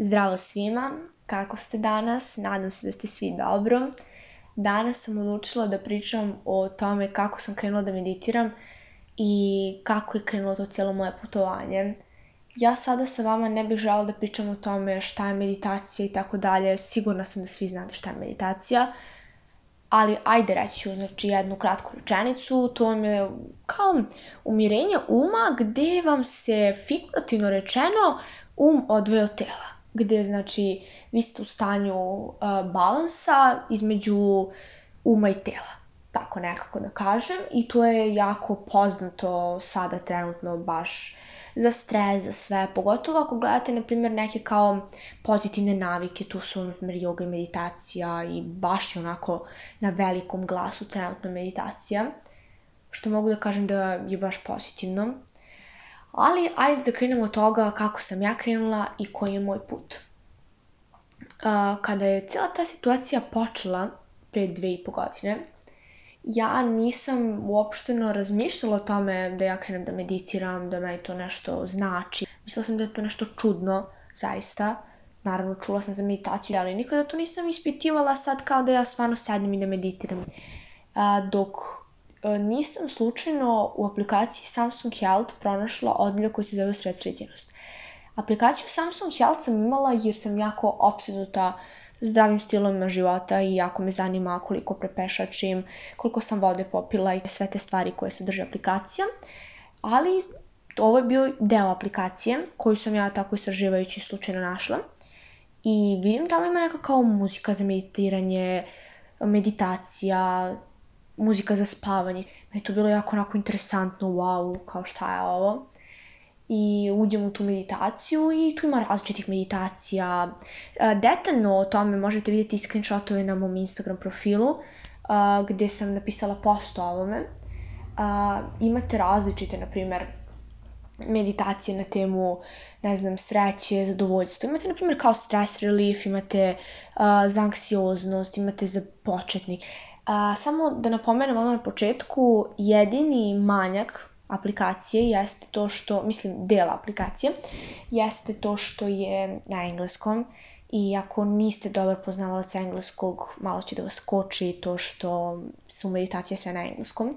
Zdravo svima, kako ste danas? Nadam se da ste svi dobro. Danas sam odlučila da pričam o tome kako sam krenula da meditiram i kako je krenulo to cijelo moje putovanje. Ja sada sa vama ne bih žela da pričam o tome šta je meditacija i tako dalje. Sigurna sam da svi znate šta je meditacija. Ali ajde reći ću znači, jednu kratku rečenicu, to vam je kao umirenje uma gde vam se figurativno rečeno um odvoje od tela gde znači vi ste u stanju uh, balansa između uma i tela tako nekako da kažem i to je jako poznato sada trenutno baš za stres, za sve, pogotovo ako gledate, na primjer, neke kao pozitivne navike, tu su, na primjer, yoga i meditacija i baš je onako na velikom glasu trenutna meditacija, što mogu da kažem da je baš pozitivno Ali, ajde da krenemo od toga kako sam ja krenula i koji je moj put. Uh, kada je cijela ta situacija počela pre dve i po godine, ja nisam uopšteno razmišljala o tome da ja krenem da meditiram, da meni to nešto znači. Mislila sam da je to nešto čudno, zaista. Naravno, čula sam za meditaciju, ali nikada to nisam ispitivala sad kao da ja stvarno sedim i da meditiram. Uh, dok E, nisam slučajno u aplikaciji Samsung Health pronašla odljev koji se zove sredsređenost. Aplikaciju Samsung Health sam imala jer sam jako obseduta zdravim stilom života i jako me zanima koliko prepešačim, koliko sam vode popila i sve te stvari koje se aplikacija. Ali ovo je bio deo aplikacije koju sam ja tako istraživajući slučajno našla. I vidim tamo da ima neka kao muzika za meditiranje, meditacija, muzika za spavanje. Meni je to bilo jako onako interesantno, wow, kao šta je ovo. I uđem u tu meditaciju i tu ima različitih meditacija. Detaljno o tome možete vidjeti screenshotove na mom Instagram profilu, gde sam napisala post o ovome. Imate različite, na primjer, meditacije na temu, ne znam, sreće, zadovoljstvo. Imate, na primjer, kao stress relief, imate uh, za anksioznost, imate za početnik. A, samo da napomenem ono na početku, jedini manjak aplikacije jeste to što, mislim, dela aplikacije, jeste to što je na engleskom i ako niste dobro poznavalac engleskog, malo će da vas koči to što su meditacije sve na engleskom.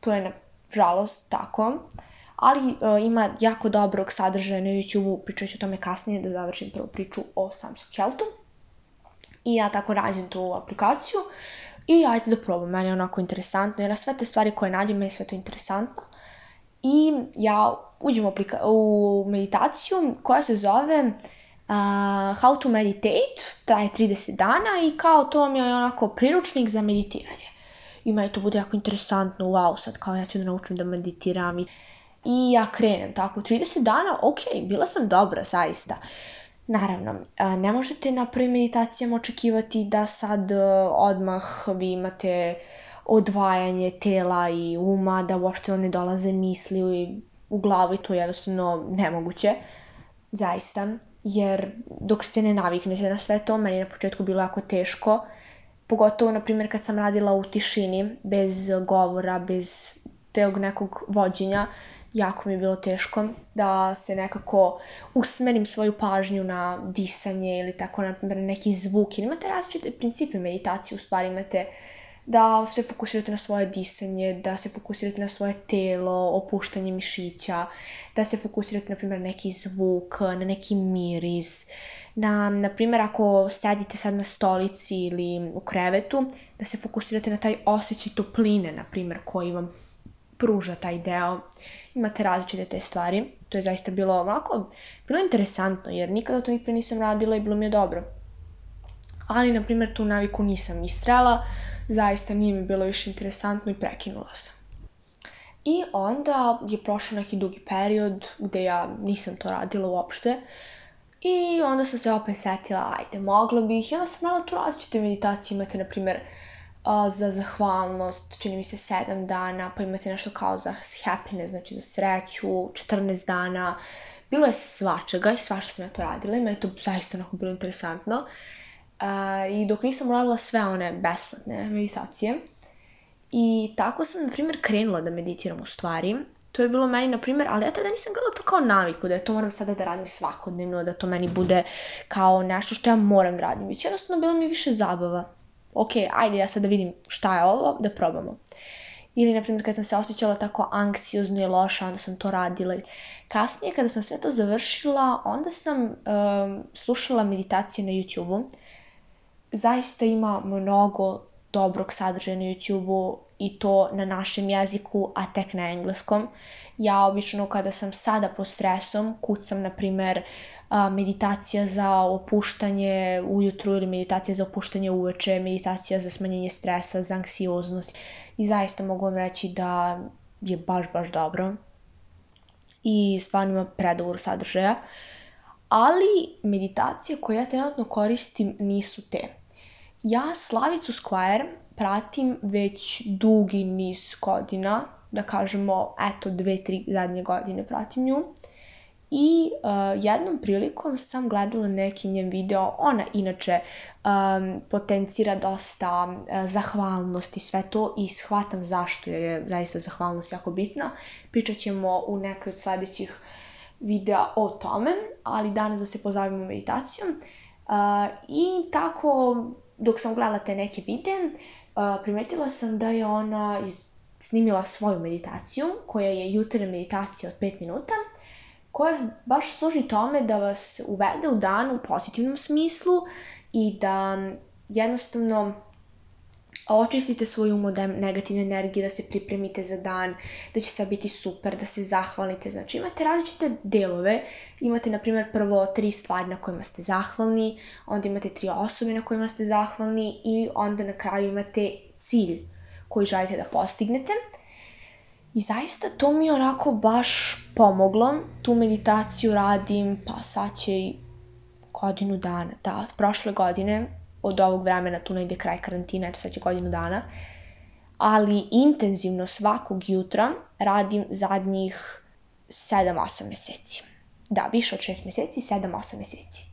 To je, na žalost, tako. Ali e, ima jako dobrog sadržaja na YouTube-u, pričat ću o tome kasnije da završim prvu priču o Samsung Healthu. I ja tako rađem tu aplikaciju. I ajde da probam, meni je onako interesantno, jer na sve te stvari koje nađem, meni je sve to interesantno. I ja uđem u, aplika- u meditaciju koja se zove uh, How to Meditate, traje 30 dana i kao to mi je onako priručnik za meditiranje. I meni to bude jako interesantno, wow, sad kao ja ću da naučim da meditiram i i ja krenem tako 30 dana, ok, bila sam dobra zaista. Naravno, ne možete na prvim meditacijama očekivati da sad e, odmah vi imate odvajanje tela i uma, da uopšte one dolaze misli u glavu i to je jednostavno nemoguće. Zaista, jer dok se ne naviknete na sve to, meni je na početku bilo jako teško, pogotovo, na primjer, kad sam radila u tišini, bez govora, bez teog nekog vođenja, uh, jako mi je bilo teško da se nekako usmerim svoju pažnju na disanje ili tako, na primjer, neki zvuk. Ili imate različite principe meditacije, u stvari imate da se fokusirate na svoje disanje, da se fokusirate na svoje telo, opuštanje mišića, da se fokusirate, na primjer, neki zvuk, na neki miris, na, na primjer, ako sedite sad na stolici ili u krevetu, da se fokusirate na taj osjećaj topline, na primjer, koji vam pruža taj deo. Imate različite te stvari. To je zaista bilo ovako, bilo interesantno jer nikada to nikad nisam radila i bilo mi je dobro. Ali, na primjer, tu naviku nisam istrela, zaista nije mi bilo više interesantno i prekinula sam. I onda je prošao neki dugi period gde ja nisam to radila uopšte. I onda sam se opet setila, ajde, moglo bih. I onda sam malo tu različite meditacije. Imate, na primjer, uh, za zahvalnost, čini mi se 7 dana, pa imate nešto kao za happiness, znači za sreću, 14 dana. Bilo je svačega i svašta sam ja to radila i me je to zaista onako bilo interesantno. Uh, I dok nisam uradila sve one besplatne meditacije. I tako sam, na primjer, krenula da meditiram u stvari. To je bilo meni, na primjer, ali ja tada nisam gledala to kao naviku, da je to moram sada da radim svakodnevno, da to meni bude kao nešto što ja moram da radim. Već jednostavno bilo mi više zabava ok, ajde ja sad da vidim šta je ovo, da probamo. Ili, na primjer, kad sam se osjećala tako anksiozno i loše, onda sam to radila. Kasnije, kada sam sve to završila, onda sam um, slušala meditacije na YouTube-u. Zaista ima mnogo dobrog sadržaja na YouTube-u i to na našem jeziku, a tek na engleskom. Ja obično kada sam sada pod stresom, kucam na primer meditacija za opuštanje ujutru ili meditacija za opuštanje uveče, meditacija za smanjenje stresa, za anksioznost i zaista mogu vam reći da je baš, baš dobro i stvarno ima predovoljno sadržaja. Ali meditacije koje ja trenutno koristim nisu te. Ja Slavicu Square pratim već dugi niz godina, da kažemo, eto, dve, tri zadnje godine pratim nju. I uh, jednom prilikom sam gledala neki njen video, ona inače um, potencira dosta uh, zahvalnost i sve to i shvatam zašto jer je zaista zahvalnost jako bitna. Pričat ćemo u nekoj od sledećih videa o tome, ali danas da se pozavimo meditacijom. Uh, I tako dok sam gledala te neke videe, uh, primetila sam da je ona snimila svoju meditaciju, koja je jutarnja meditacija od 5 minuta, koja baš služi tome da vas uvede u dan u pozitivnom smislu i da jednostavno očistite svoj um od da negativne energije, da se pripremite za dan, da će sve biti super, da se zahvalite. Znači imate različite delove, imate na primjer prvo tri stvari na kojima ste zahvalni, onda imate tri osobe na kojima ste zahvalni i onda na kraju imate cilj koji želite da postignete. I zaista to mi je onako baš pomoglo. Tu meditaciju radim, pa sad će i godinu dana. Da, od prošle godine od ovog vremena tu negde kraj karantina, eto sad će godinu dana, ali intenzivno svakog jutra radim zadnjih 7-8 meseci. Da, više od 6 meseci, 7-8 meseci.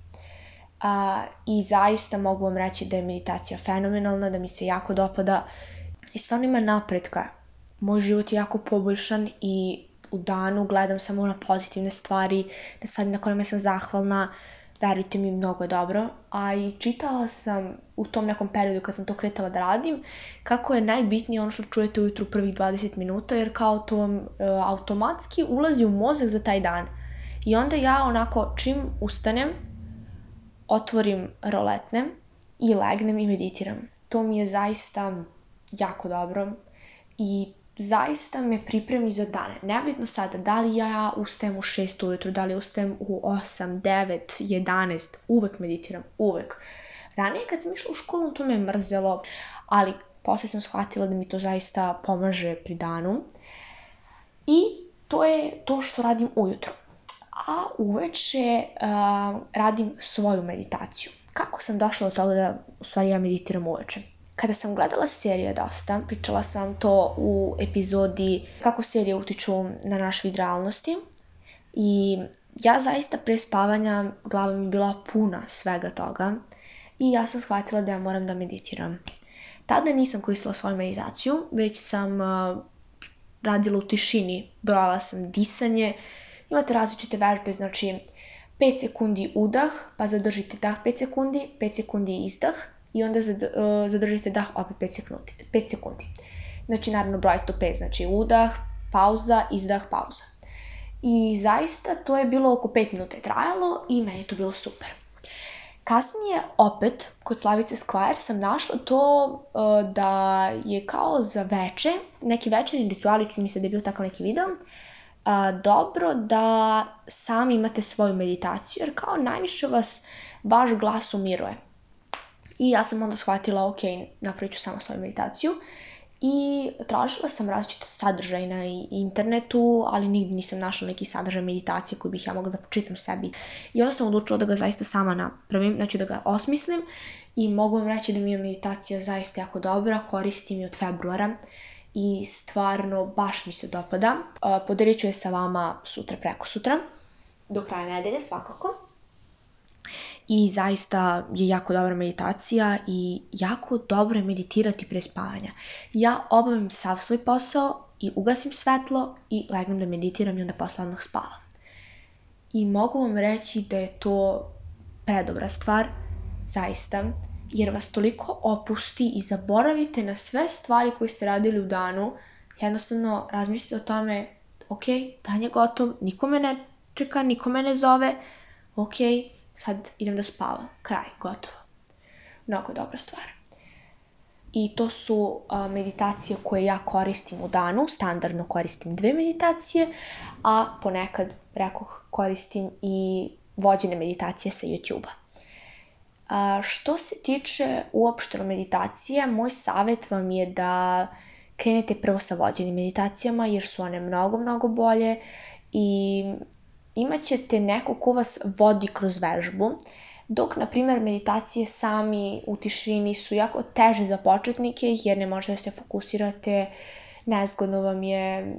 A, I zaista mogu vam reći da je meditacija fenomenalna, da mi se jako dopada i stvarno ima napretka. Moj život je jako poboljšan i u danu gledam samo na pozitivne stvari, na stvari na kojima sam zahvalna, uh, verujte mi, mnogo dobro. A i čitala sam u tom nekom periodu kad sam to kretala da radim, kako je najbitnije ono što čujete ujutru prvih 20 minuta, jer kao to vam e, automatski ulazi u mozak za taj dan. I onda ja onako čim ustanem, otvorim roletne i legnem i meditiram. To mi je zaista jako dobro i zaista me pripremi za dan. Nebitno sada da li ja ustajem u 6 ujutru, da li ustajem u 8, 9, 11, uvek meditiram, uvek. Ranije kad sam išla u školu, to me mrzelo, ali posle sam shvatila da mi to zaista pomaže pri danu. I to je to što radim ujutru. A uveče uh, radim svoju meditaciju. Kako sam došla do toga da u stvari ja meditiram uveče? Kada sam gledala serije dosta, pričala sam to u epizodi kako serije utiču na naš vid realnosti i ja zaista pre spavanja glava mi bila puna svega toga i ja sam shvatila da ja moram da meditiram. Tada nisam koristila svoju meditaciju, već sam uh, radila u tišini, brojala sam disanje, imate različite verbe, znači 5 sekundi udah, pa zadržite dah 5 sekundi, 5 sekundi izdah, i onda e, zadržite dah opet 5 sekundi. 5 sekundi. Znači, naravno, broj to 5, znači udah, pauza, izdah, pauza. I zaista to je bilo oko 5 minuta trajalo i meni je to bilo super. Kasnije opet kod Slavice Square sam našla to uh, da je kao za veče, neki večerni rituali, čini mi se da je bio takav neki video, uh, dobro da sami imate svoju meditaciju jer kao najviše vas vaš glas umiruje. I ja sam onda shvatila, ok, napravit samo sama svoju meditaciju. I tražila sam različite sadržaje na internetu, ali nigdje nisam našla neki sadržaj meditacije koji bih ja mogla da počitam sebi. I onda sam odlučila da ga zaista sama napravim, znači da ga osmislim. I mogu vam reći da mi je meditacija zaista jako dobra, koristim je od februara i stvarno baš mi se dopada. Podelit ću je sa vama sutra preko sutra, do kraja nedelje svakako i zaista je jako dobra meditacija i jako dobro je meditirati pre spavanja. Ja obavim sav svoj posao i ugasim svetlo i legnem da meditiram i onda posle odmah spavam. I mogu vam reći da je to predobra stvar, zaista, jer vas toliko opusti i zaboravite na sve stvari koje ste radili u danu, jednostavno razmislite o tome, ok, dan je gotov, niko me ne čeka, niko me ne zove, ok, sad idem da spavam, kraj, gotovo. Mnogo dobra stvar. I to su a, meditacije koje ja koristim u danu, standardno koristim dve meditacije, a ponekad, rekoh, koristim i vođene meditacije sa YouTube-a. A, što se tiče uopšteno meditacije, moj savjet vam je da krenete prvo sa vođenim meditacijama jer su one mnogo, mnogo bolje i imaćete neko ko vas vodi kroz vežbu, dok, na primer, meditacije sami u tišini su jako teže za početnike jer ne možete da se fokusirate, nezgodno vam je,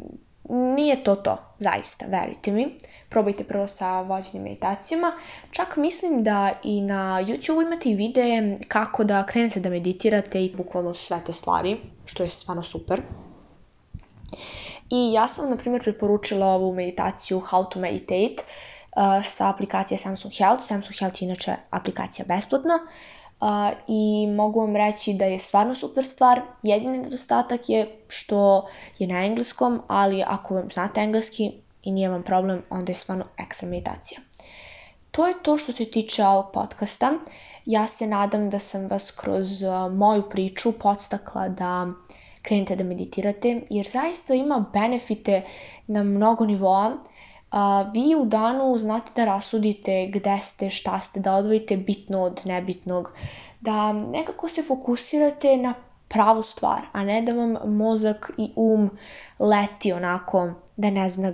nije to to, zaista, verujte mi. Probajte prvo sa vođenim meditacijama. Čak mislim da i na YouTube imate i videe kako da krenete da meditirate i bukvalno sve te stvari, što je stvarno super. Uh, I ja sam, na primjer, preporučila ovu meditaciju How to Meditate uh, sa aplikacije Samsung Health. Samsung Health je inače aplikacija besplatna. Uh, I mogu vam reći da je stvarno super stvar. Jedini nedostatak je što je na engleskom, ali ako vam znate engleski i nije vam problem, onda je stvarno ekstra meditacija. To je to što se tiče ovog podcasta. Ja se nadam da sam vas kroz uh, moju priču podstakla da uh, krenete da meditirate, jer zaista ima benefite na mnogo nivoa. A, vi u danu znate da rasudite gde ste, šta ste, da odvojite bitno od nebitnog, da nekako se fokusirate na pravu stvar, a ne da vam mozak i um leti onako da ne, zna,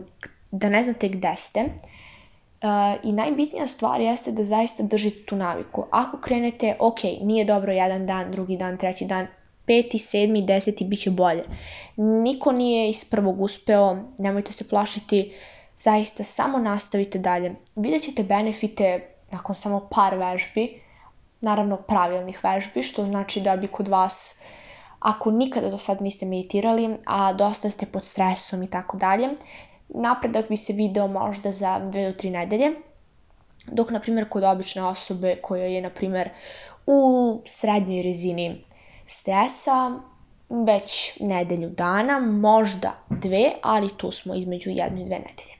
da ne znate gde ste. Uh, I najbitnija stvar jeste da zaista držite tu naviku. Ako krenete, ok, nije dobro jedan dan, drugi dan, treći dan, peti, sedmi, deseti bit će bolje. Niko nije iz prvog uspeo, nemojte se plašiti, zaista samo nastavite dalje. Vidjet ćete benefite nakon samo par vežbi, naravno pravilnih vežbi, što znači da bi kod vas, ako nikada do sad niste meditirali, a dosta ste pod stresom i tako dalje, napredak bi se video možda za 2 do 3 nedelje, dok, na primjer, kod obične osobe koja je, na primjer, u srednjoj rezini stresa već nedelju dana, možda dve, ali tu smo između jedne i dve nedelje.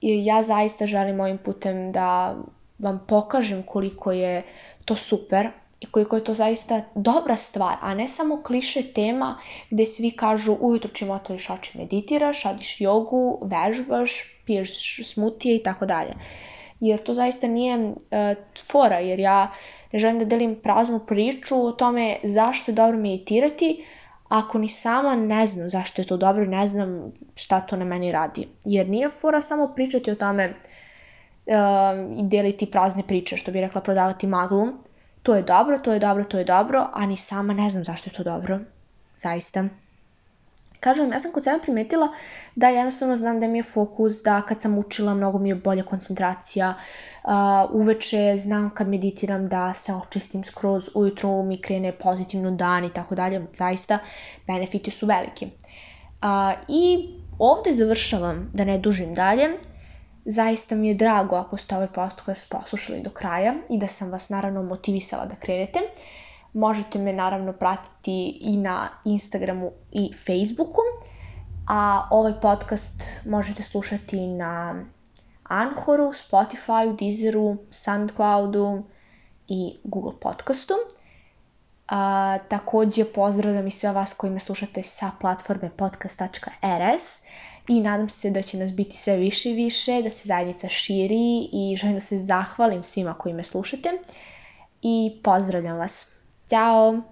I ja zaista želim ovim putem da vam pokažem koliko je to super i koliko je to zaista dobra stvar, a ne samo kliše tema gde svi kažu ujutro čim otvoriš oči meditiraš, radiš jogu, vežbaš, piješ smutije i tako dalje jer to zaista nije uh, fora, jer ja ne želim da delim praznu priču o tome zašto je dobro meditirati, ako ni sama ne znam zašto je to dobro, ne znam šta to na meni radi. Jer nije fora samo pričati o tome uh, i deliti prazne priče, što bi rekla prodavati maglu. To je dobro, to je dobro, to je dobro, a ni sama ne znam zašto je to dobro. Zaista. Kažem, ja sam kod sebe primetila da jednostavno znam da mi je fokus, da kad sam učila mnogo mi je bolja koncentracija, uh, uveče znam kad meditiram da se očistim skroz, ujutro mi krene pozitivno dan i tako dalje, zaista benefiti su veliki. Uh, I ovde završavam, da ne dužim dalje, Zaista mi je drago ako ste ovaj podcast poslušali do kraja i da sam vas naravno motivisala da krenete. Uh, Možete me naravno pratiti i na Instagramu i Facebooku, a ovaj podcast možete slušati na Anhoru, Spotifyu, Deezeru, Soundcloudu i Google podcastu. A, takođe pozdravljam i sve vas koji me slušate sa platforme podcast.rs i nadam se da će nas biti sve više i više, da se zajednica širi i želim da se zahvalim svima koji me slušate i pozdravljam vas. 加油！